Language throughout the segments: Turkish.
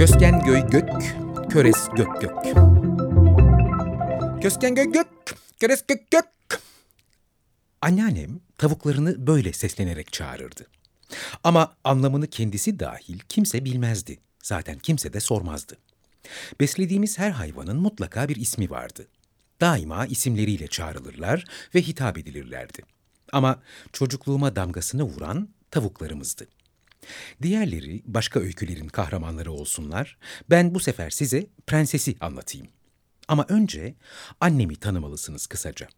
Kösken göy gök, köres gök gök. Kösken göy gök, köres gök gök. Anneannem tavuklarını böyle seslenerek çağırırdı. Ama anlamını kendisi dahil kimse bilmezdi. Zaten kimse de sormazdı. Beslediğimiz her hayvanın mutlaka bir ismi vardı. Daima isimleriyle çağrılırlar ve hitap edilirlerdi. Ama çocukluğuma damgasını vuran tavuklarımızdı. Diğerleri başka öykülerin kahramanları olsunlar. Ben bu sefer size prensesi anlatayım. Ama önce annemi tanımalısınız kısaca.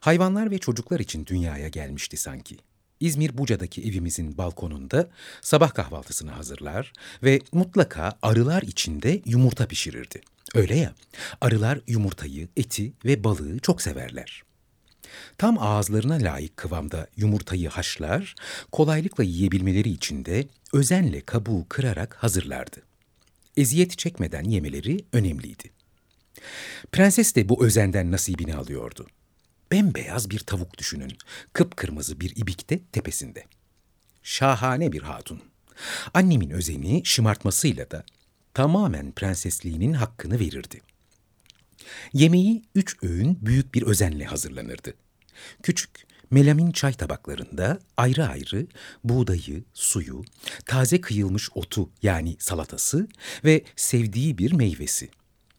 Hayvanlar ve çocuklar için dünyaya gelmişti sanki. İzmir Buca'daki evimizin balkonunda sabah kahvaltısını hazırlar ve mutlaka arılar içinde yumurta pişirirdi. Öyle ya, arılar yumurtayı, eti ve balığı çok severler. Tam ağızlarına layık kıvamda yumurtayı haşlar, kolaylıkla yiyebilmeleri için de özenle kabuğu kırarak hazırlardı. Eziyet çekmeden yemeleri önemliydi. Prenses de bu özenden nasibini alıyordu. Bembeyaz bir tavuk düşünün, kıpkırmızı bir ibikte tepesinde. Şahane bir hatun. Annemin özeni şımartmasıyla da tamamen prensesliğinin hakkını verirdi. Yemeği üç öğün büyük bir özenle hazırlanırdı. Küçük, melamin çay tabaklarında ayrı ayrı buğdayı, suyu, taze kıyılmış otu yani salatası ve sevdiği bir meyvesi.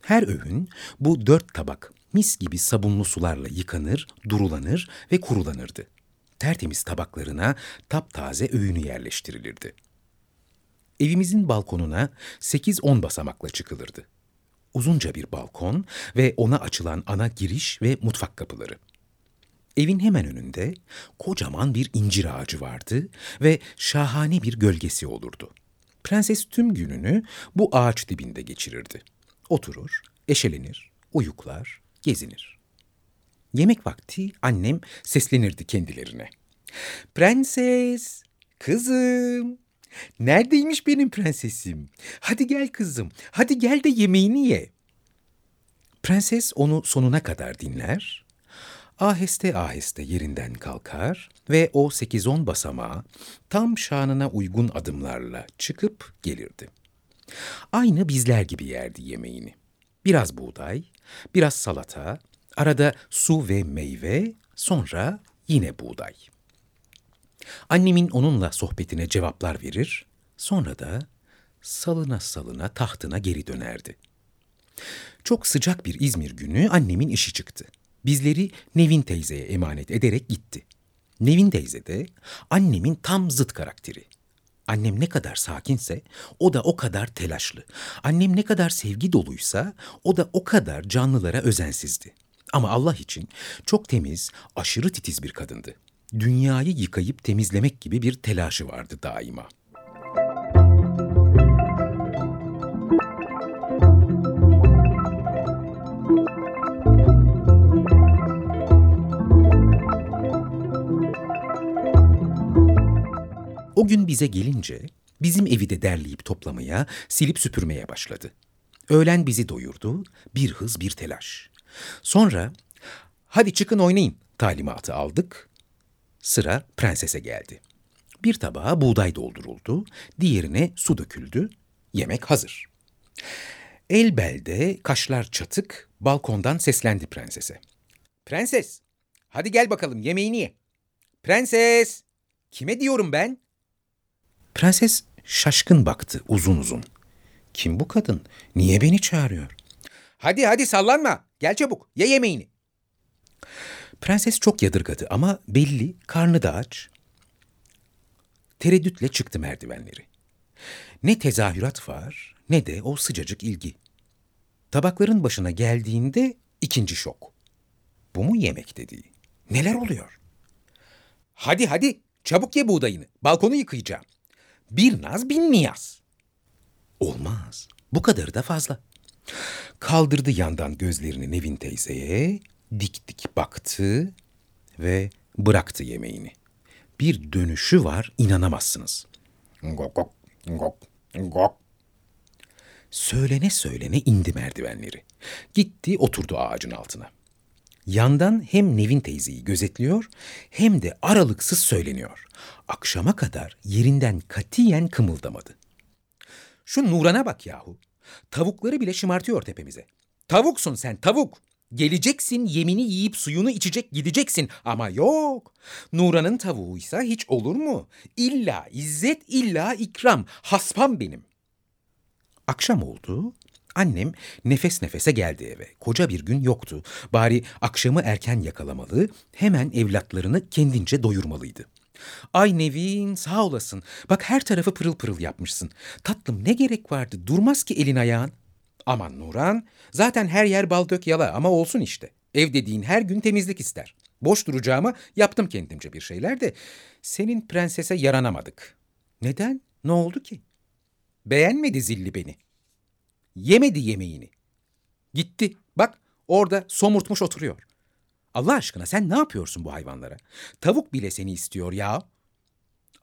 Her öğün bu dört tabak mis gibi sabunlu sularla yıkanır, durulanır ve kurulanırdı. Tertemiz tabaklarına taptaze öğünü yerleştirilirdi. Evimizin balkonuna 8-10 basamakla çıkılırdı uzunca bir balkon ve ona açılan ana giriş ve mutfak kapıları. Evin hemen önünde kocaman bir incir ağacı vardı ve şahane bir gölgesi olurdu. Prenses tüm gününü bu ağaç dibinde geçirirdi. Oturur, eşelenir, uyuklar, gezinir. Yemek vakti annem seslenirdi kendilerine. Prenses, kızım, Neredeymiş benim prensesim? Hadi gel kızım, hadi gel de yemeğini ye. Prenses onu sonuna kadar dinler, aheste aheste yerinden kalkar ve o sekiz on basamağa tam şanına uygun adımlarla çıkıp gelirdi. Aynı bizler gibi yerdi yemeğini. Biraz buğday, biraz salata, arada su ve meyve, sonra yine buğday. Annemin onunla sohbetine cevaplar verir, sonra da salına salına tahtına geri dönerdi. Çok sıcak bir İzmir günü annemin işi çıktı. Bizleri Nevin teyzeye emanet ederek gitti. Nevin teyze de annemin tam zıt karakteri. Annem ne kadar sakinse o da o kadar telaşlı. Annem ne kadar sevgi doluysa o da o kadar canlılara özensizdi. Ama Allah için çok temiz, aşırı titiz bir kadındı dünyayı yıkayıp temizlemek gibi bir telaşı vardı daima. O gün bize gelince bizim evi de derleyip toplamaya, silip süpürmeye başladı. Öğlen bizi doyurdu, bir hız bir telaş. Sonra hadi çıkın oynayın talimatı aldık Sıra prensese geldi. Bir tabağa buğday dolduruldu, diğerine su döküldü. Yemek hazır. El belde, kaşlar çatık, balkondan seslendi prensese. Prenses, hadi gel bakalım yemeğini ye. Prenses, kime diyorum ben? Prenses şaşkın baktı uzun uzun. Kim bu kadın? Niye beni çağırıyor? Hadi hadi sallanma. Gel çabuk. Ye yemeğini. Prenses çok yadırgadı ama belli karnı da aç. Tereddütle çıktı merdivenleri. Ne tezahürat var ne de o sıcacık ilgi. Tabakların başına geldiğinde ikinci şok. Bu mu yemek dediği? Neler oluyor? Hadi hadi çabuk ye buğdayını. Balkonu yıkayacağım. Bir naz bin niyaz. Olmaz. Bu kadarı da fazla. Kaldırdı yandan gözlerini Nevin teyzeye, dik dik baktı ve bıraktı yemeğini. Bir dönüşü var inanamazsınız. Gok gok gok gok. Söylene söylene indi merdivenleri. Gitti oturdu ağacın altına. Yandan hem Nevin teyzeyi gözetliyor hem de aralıksız söyleniyor. Akşama kadar yerinden katiyen kımıldamadı. Şu Nuran'a bak yahu. Tavukları bile şımartıyor tepemize. Tavuksun sen tavuk. Geleceksin yemini yiyip suyunu içecek gideceksin ama yok. Nuran'ın tavuğuysa hiç olur mu? İlla izzet illa ikram haspam benim. Akşam oldu. Annem nefes nefese geldi eve. Koca bir gün yoktu. Bari akşamı erken yakalamalı, hemen evlatlarını kendince doyurmalıydı. Ay Nevin sağ olasın. Bak her tarafı pırıl pırıl yapmışsın. Tatlım ne gerek vardı? Durmaz ki elin ayağın. Aman Nuran, zaten her yer bal dök yala ama olsun işte. Ev dediğin her gün temizlik ister. Boş duracağıma yaptım kendimce bir şeyler de senin prensese yaranamadık. Neden? Ne oldu ki? Beğenmedi zilli beni. Yemedi yemeğini. Gitti. Bak orada somurtmuş oturuyor. Allah aşkına sen ne yapıyorsun bu hayvanlara? Tavuk bile seni istiyor ya.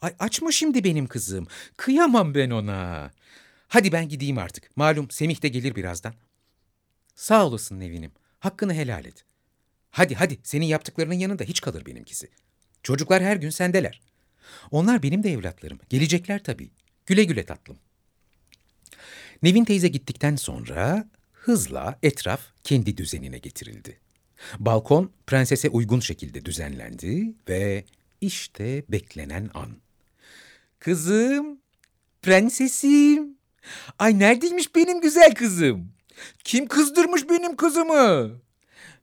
Ay açma şimdi benim kızım. Kıyamam ben ona. Hadi ben gideyim artık. Malum Semih de gelir birazdan. Sağ olasın Nevin'im. Hakkını helal et. Hadi hadi senin yaptıklarının yanında hiç kalır benimkisi. Çocuklar her gün sendeler. Onlar benim de evlatlarım. Gelecekler tabii. Güle güle tatlım. Nevin teyze gittikten sonra hızla etraf kendi düzenine getirildi. Balkon prensese uygun şekilde düzenlendi ve işte beklenen an. Kızım, prensesim. Ay neredeymiş benim güzel kızım? Kim kızdırmış benim kızımı?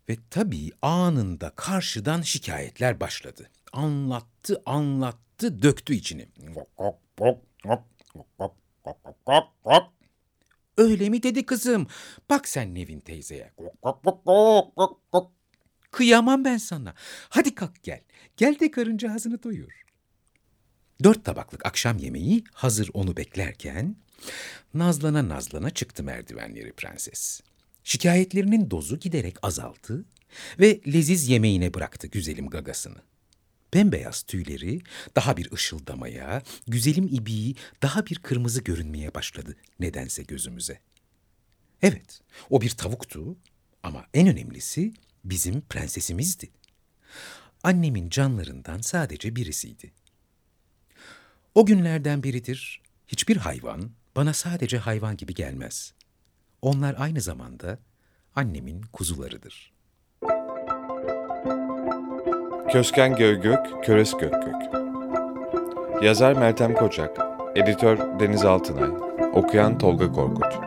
Ve tabii anında karşıdan şikayetler başladı. Anlattı, anlattı, döktü içini. Öyle mi dedi kızım? Bak sen Nevin teyzeye. Kıyamam ben sana. Hadi kalk gel. Gel de karınca ağzını doyur. Dört tabaklık akşam yemeği hazır onu beklerken nazlana nazlana çıktı merdivenleri prenses. Şikayetlerinin dozu giderek azaldı ve leziz yemeğine bıraktı güzelim gagasını. Bembeyaz tüyleri daha bir ışıldamaya, güzelim ibiği daha bir kırmızı görünmeye başladı nedense gözümüze. Evet, o bir tavuktu ama en önemlisi bizim prensesimizdi. Annemin canlarından sadece birisiydi. O günlerden biridir hiçbir hayvan bana sadece hayvan gibi gelmez. Onlar aynı zamanda annemin kuzularıdır. Kösken Göğgök, Köres Gökgök Yazar Meltem Koçak Editör Deniz Altınay Okuyan Tolga Korkut